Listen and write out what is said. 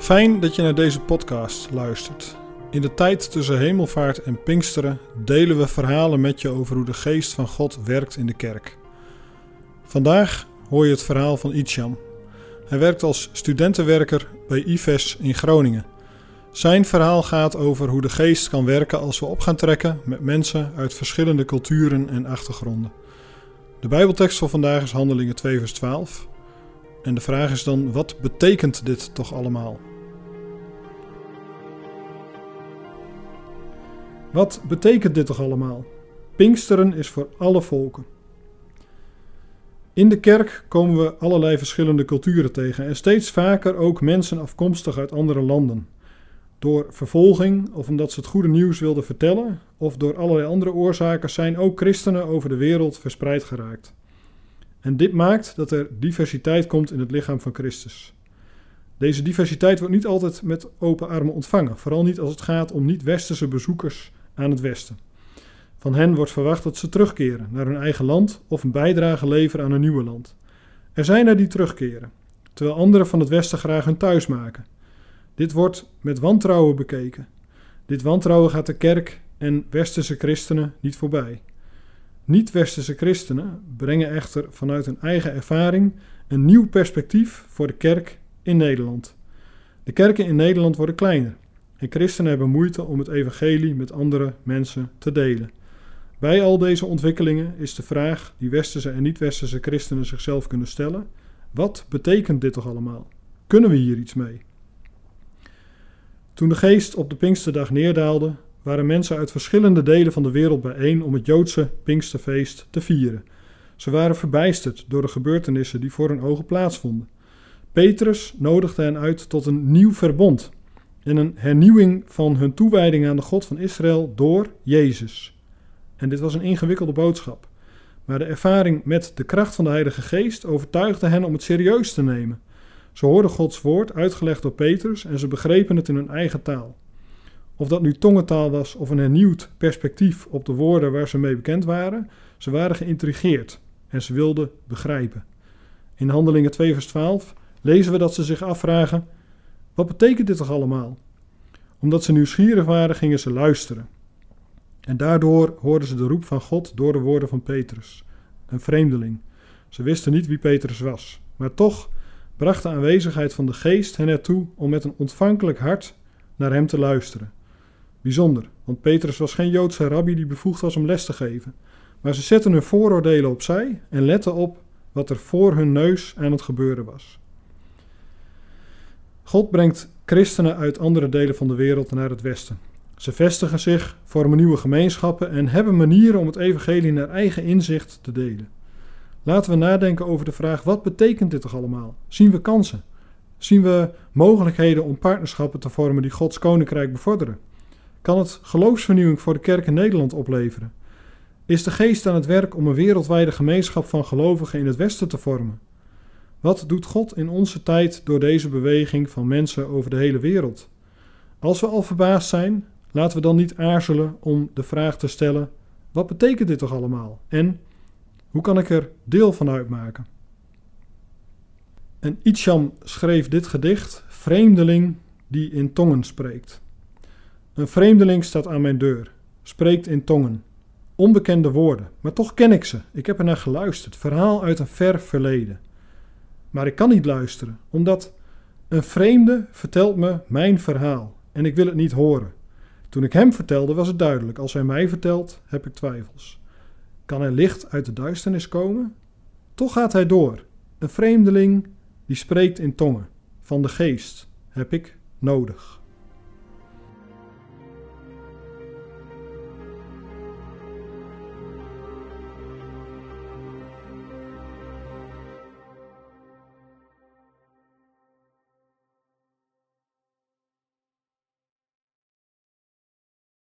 Fijn dat je naar deze podcast luistert. In de tijd tussen hemelvaart en Pinksteren delen we verhalen met je over hoe de geest van God werkt in de kerk. Vandaag hoor je het verhaal van Icham. Hij werkt als studentenwerker bij IVES in Groningen. Zijn verhaal gaat over hoe de geest kan werken als we op gaan trekken met mensen uit verschillende culturen en achtergronden. De Bijbeltekst voor vandaag is Handelingen 2 vers 12. En de vraag is dan, wat betekent dit toch allemaal? Wat betekent dit toch allemaal? Pinksteren is voor alle volken. In de kerk komen we allerlei verschillende culturen tegen en steeds vaker ook mensen afkomstig uit andere landen. Door vervolging of omdat ze het goede nieuws wilden vertellen of door allerlei andere oorzaken zijn ook christenen over de wereld verspreid geraakt. En dit maakt dat er diversiteit komt in het lichaam van Christus. Deze diversiteit wordt niet altijd met open armen ontvangen, vooral niet als het gaat om niet-westerse bezoekers aan het Westen. Van hen wordt verwacht dat ze terugkeren naar hun eigen land of een bijdrage leveren aan een nieuwe land. Er zijn er die terugkeren, terwijl anderen van het Westen graag hun thuis maken. Dit wordt met wantrouwen bekeken. Dit wantrouwen gaat de kerk en westerse christenen niet voorbij. Niet-westerse christenen brengen echter vanuit hun eigen ervaring een nieuw perspectief voor de kerk in Nederland. De kerken in Nederland worden kleiner en christenen hebben moeite om het evangelie met andere mensen te delen. Bij al deze ontwikkelingen is de vraag die westerse en niet-westerse christenen zichzelf kunnen stellen: wat betekent dit toch allemaal? Kunnen we hier iets mee? Toen de geest op de Pinksterdag neerdaalde, waren mensen uit verschillende delen van de wereld bijeen om het Joodse Pinksterfeest te vieren. Ze waren verbijsterd door de gebeurtenissen die voor hun ogen plaatsvonden. Petrus nodigde hen uit tot een nieuw verbond en een hernieuwing van hun toewijding aan de God van Israël door Jezus. En dit was een ingewikkelde boodschap. Maar de ervaring met de kracht van de Heilige Geest overtuigde hen om het serieus te nemen. Ze hoorden Gods woord uitgelegd door Petrus en ze begrepen het in hun eigen taal. Of dat nu tongentaal was of een hernieuwd perspectief op de woorden waar ze mee bekend waren, ze waren geïntrigeerd en ze wilden begrijpen. In Handelingen 2 vers 12 lezen we dat ze zich afvragen: wat betekent dit toch allemaal? Omdat ze nieuwsgierig waren, gingen ze luisteren. En daardoor hoorden ze de roep van God door de woorden van Petrus, een vreemdeling. Ze wisten niet wie Petrus was, maar toch bracht de aanwezigheid van de geest hen ertoe om met een ontvankelijk hart naar hem te luisteren. Bijzonder, want Petrus was geen Joodse rabbi die bevoegd was om les te geven. Maar ze zetten hun vooroordelen opzij en letten op wat er voor hun neus aan het gebeuren was. God brengt christenen uit andere delen van de wereld naar het Westen. Ze vestigen zich, vormen nieuwe gemeenschappen en hebben manieren om het evangelie naar eigen inzicht te delen. Laten we nadenken over de vraag: wat betekent dit toch allemaal? Zien we kansen? Zien we mogelijkheden om partnerschappen te vormen die Gods koninkrijk bevorderen? Kan het geloofsvernieuwing voor de kerk in Nederland opleveren? Is de geest aan het werk om een wereldwijde gemeenschap van gelovigen in het Westen te vormen? Wat doet God in onze tijd door deze beweging van mensen over de hele wereld? Als we al verbaasd zijn, laten we dan niet aarzelen om de vraag te stellen: wat betekent dit toch allemaal? En hoe kan ik er deel van uitmaken? En Icham schreef dit gedicht, Vreemdeling die in tongen spreekt. Een vreemdeling staat aan mijn deur, spreekt in tongen. Onbekende woorden, maar toch ken ik ze. Ik heb er naar geluisterd. Verhaal uit een ver verleden. Maar ik kan niet luisteren, omdat een vreemde vertelt me mijn verhaal en ik wil het niet horen. Toen ik hem vertelde was het duidelijk. Als hij mij vertelt, heb ik twijfels. Kan er licht uit de duisternis komen? Toch gaat hij door. Een vreemdeling die spreekt in tongen. Van de geest heb ik nodig.